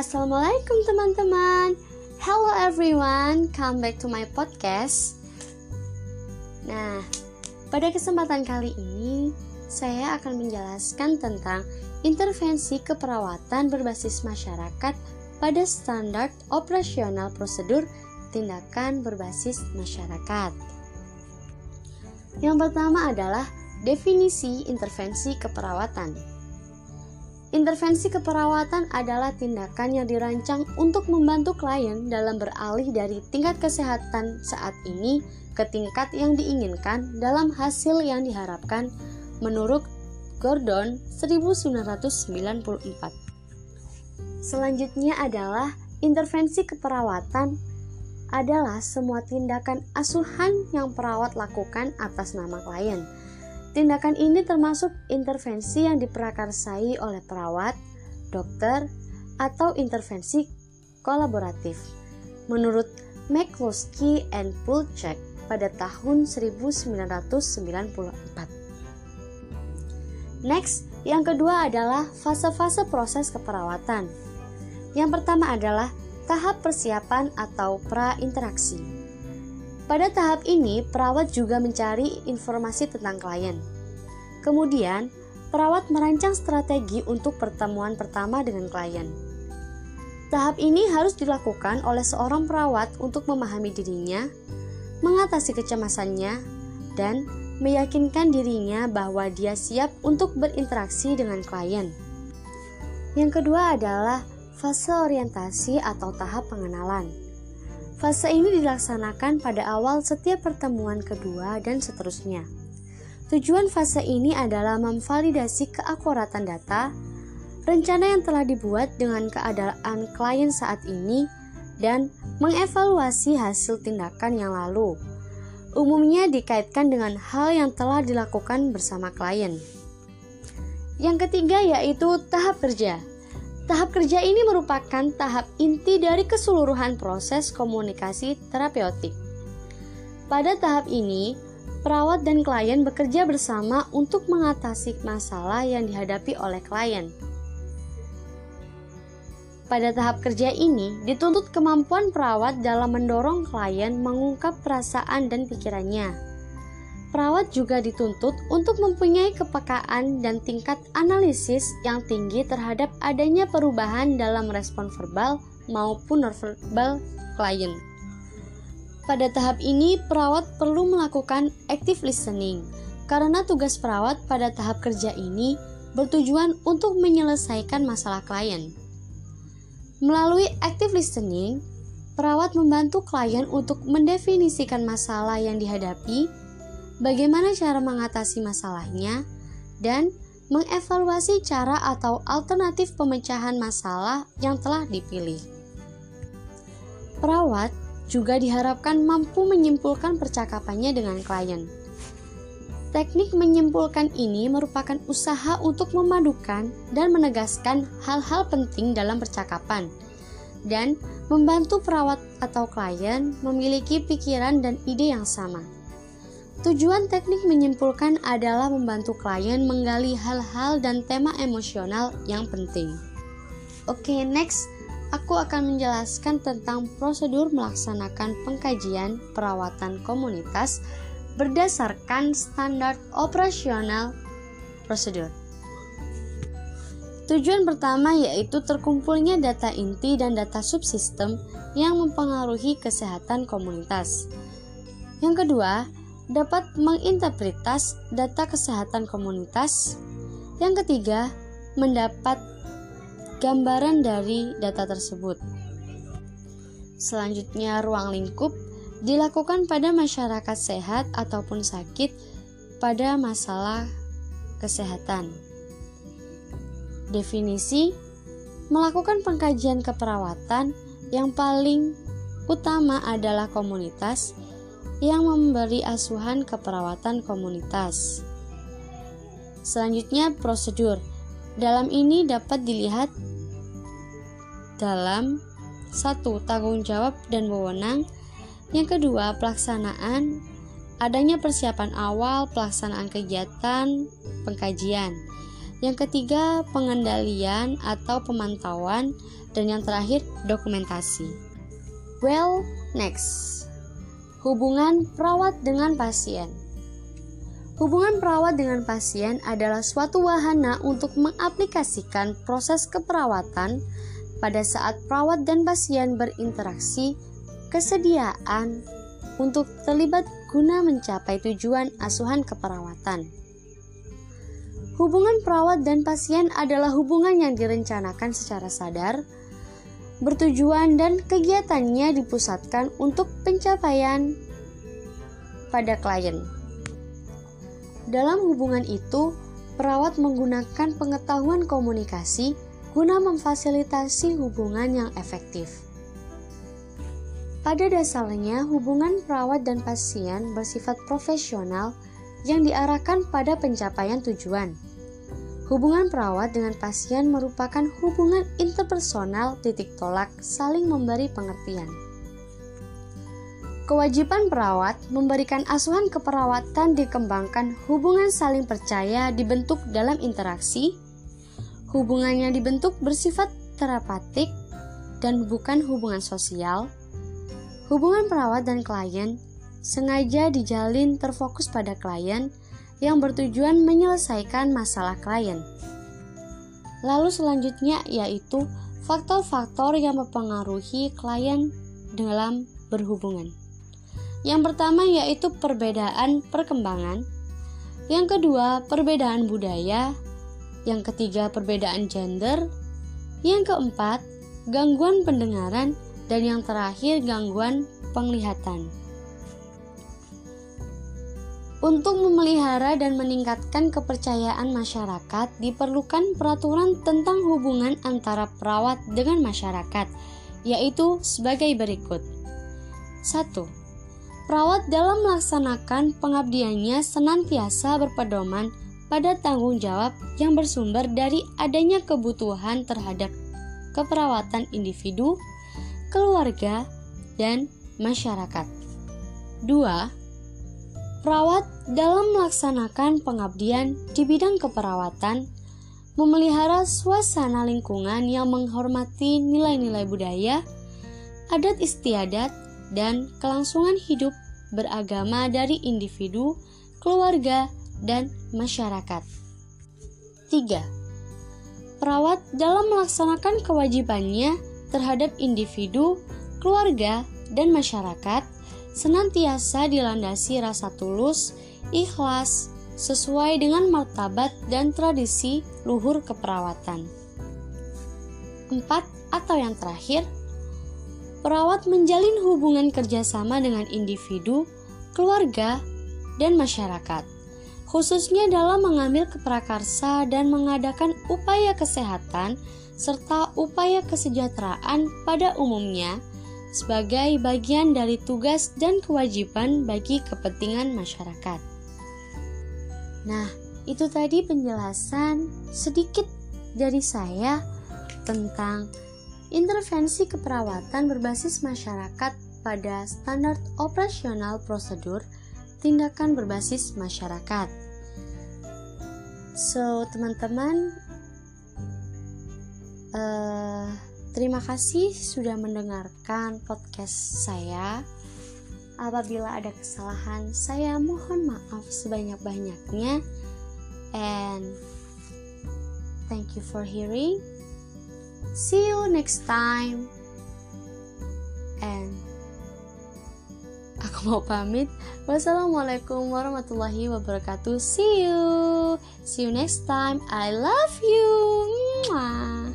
Assalamualaikum teman-teman. Hello everyone, come back to my podcast. Nah, pada kesempatan kali ini Saya akan menjelaskan tentang intervensi keperawatan berbasis masyarakat pada standar operasional prosedur tindakan berbasis masyarakat. Yang pertama adalah definisi intervensi keperawatan Intervensi keperawatan adalah tindakan yang dirancang untuk membantu klien dalam beralih dari tingkat kesehatan saat ini ke tingkat yang diinginkan dalam hasil yang diharapkan menurut Gordon 1994. Selanjutnya adalah intervensi keperawatan adalah semua tindakan asuhan yang perawat lakukan atas nama klien Tindakan ini termasuk intervensi yang diprakarsai oleh perawat, dokter, atau intervensi kolaboratif. Menurut McCloskey and Pulchek pada tahun 1994. Next, yang kedua adalah fase-fase proses keperawatan. Yang pertama adalah tahap persiapan atau pra-interaksi. Pada tahap ini, perawat juga mencari informasi tentang klien. Kemudian, perawat merancang strategi untuk pertemuan pertama dengan klien. Tahap ini harus dilakukan oleh seorang perawat untuk memahami dirinya, mengatasi kecemasannya, dan meyakinkan dirinya bahwa dia siap untuk berinteraksi dengan klien. Yang kedua adalah fase orientasi atau tahap pengenalan. Fase ini dilaksanakan pada awal setiap pertemuan kedua dan seterusnya. Tujuan fase ini adalah memvalidasi keakuratan data, rencana yang telah dibuat dengan keadaan klien saat ini, dan mengevaluasi hasil tindakan yang lalu. Umumnya dikaitkan dengan hal yang telah dilakukan bersama klien. Yang ketiga yaitu tahap kerja. Tahap kerja ini merupakan tahap inti dari keseluruhan proses komunikasi terapeutik. Pada tahap ini, perawat dan klien bekerja bersama untuk mengatasi masalah yang dihadapi oleh klien. Pada tahap kerja ini, dituntut kemampuan perawat dalam mendorong klien mengungkap perasaan dan pikirannya Perawat juga dituntut untuk mempunyai kepekaan dan tingkat analisis yang tinggi terhadap adanya perubahan dalam respon verbal maupun nonverbal klien. Pada tahap ini, perawat perlu melakukan active listening karena tugas perawat pada tahap kerja ini bertujuan untuk menyelesaikan masalah klien. Melalui active listening, perawat membantu klien untuk mendefinisikan masalah yang dihadapi bagaimana cara mengatasi masalahnya, dan mengevaluasi cara atau alternatif pemecahan masalah yang telah dipilih. Perawat juga diharapkan mampu menyimpulkan percakapannya dengan klien. Teknik menyimpulkan ini merupakan usaha untuk memadukan dan menegaskan hal-hal penting dalam percakapan dan membantu perawat atau klien memiliki pikiran dan ide yang sama. Tujuan teknik menyimpulkan adalah membantu klien menggali hal-hal dan tema emosional yang penting. Oke, okay, next aku akan menjelaskan tentang prosedur melaksanakan pengkajian perawatan komunitas berdasarkan standar operasional prosedur. Tujuan pertama yaitu terkumpulnya data inti dan data subsistem yang mempengaruhi kesehatan komunitas. Yang kedua, dapat menginterpretas data kesehatan komunitas. Yang ketiga, mendapat gambaran dari data tersebut. Selanjutnya, ruang lingkup dilakukan pada masyarakat sehat ataupun sakit pada masalah kesehatan. Definisi melakukan pengkajian keperawatan yang paling utama adalah komunitas yang memberi asuhan keperawatan komunitas. Selanjutnya, prosedur. Dalam ini dapat dilihat dalam satu tanggung jawab dan wewenang, yang kedua pelaksanaan, adanya persiapan awal pelaksanaan kegiatan pengkajian, Yang ketiga, pengendalian atau pemantauan. Dan yang terakhir, dokumentasi. Well, next. Hubungan perawat dengan pasien. Hubungan perawat dengan pasien adalah suatu wahana untuk mengaplikasikan proses keperawatan pada saat perawat dan pasien berinteraksi, kesediaan untuk terlibat guna mencapai tujuan asuhan keperawatan. Hubungan perawat dan pasien adalah hubungan yang direncanakan secara sadar, bertujuan dan kegiatannya dipusatkan untuk pencapaian pada klien. Dalam hubungan itu, perawat menggunakan pengetahuan komunikasi guna memfasilitasi hubungan yang efektif. Pada dasarnya, hubungan perawat dan pasien bersifat profesional yang diarahkan pada pencapaian tujuan. Hubungan perawat dengan pasien merupakan hubungan interpersonal titik tolak saling memberi pengertian. Kewajiban perawat memberikan asuhan keperawatan dikembangkan hubungan saling percaya dibentuk dalam interaksi. Hubungannya dibentuk bersifat terapatik dan bukan hubungan sosial. Hubungan perawat dan klien sengaja dijalin terfokus pada klien yang bertujuan menyelesaikan masalah klien. Lalu selanjutnya yaitu faktor-faktor yang mempengaruhi klien dalam berhubungan. Yang pertama yaitu perbedaan perkembangan, yang kedua perbedaan budaya, yang ketiga perbedaan gender, yang keempat gangguan pendengaran, dan yang terakhir gangguan penglihatan. Untuk memelihara dan meningkatkan kepercayaan masyarakat, diperlukan peraturan tentang hubungan antara perawat dengan masyarakat, yaitu sebagai berikut: 1 Perawat dalam melaksanakan pengabdiannya senantiasa berpedoman pada tanggung jawab yang bersumber dari adanya kebutuhan terhadap keperawatan individu, keluarga, dan masyarakat. 2. Perawat dalam melaksanakan pengabdian di bidang keperawatan memelihara suasana lingkungan yang menghormati nilai-nilai budaya, adat istiadat, dan kelangsungan hidup beragama dari individu, keluarga, dan masyarakat. 3. Perawat dalam melaksanakan kewajibannya terhadap individu, keluarga, dan masyarakat senantiasa dilandasi rasa tulus, ikhlas, sesuai dengan martabat dan tradisi luhur keperawatan. 4. Atau yang terakhir, perawat menjalin hubungan kerjasama dengan individu, keluarga, dan masyarakat, khususnya dalam mengambil keprakarsa dan mengadakan upaya kesehatan serta upaya kesejahteraan pada umumnya sebagai bagian dari tugas dan kewajiban bagi kepentingan masyarakat. Nah, itu tadi penjelasan sedikit dari saya tentang Intervensi keperawatan berbasis masyarakat pada standar operasional prosedur tindakan berbasis masyarakat. So, teman-teman, uh, terima kasih sudah mendengarkan podcast saya. Apabila ada kesalahan, saya mohon maaf sebanyak-banyaknya. And thank you for hearing. See you next time. And aku mau pamit. Wassalamualaikum warahmatullahi wabarakatuh. See you. See you next time. I love you. Mwah.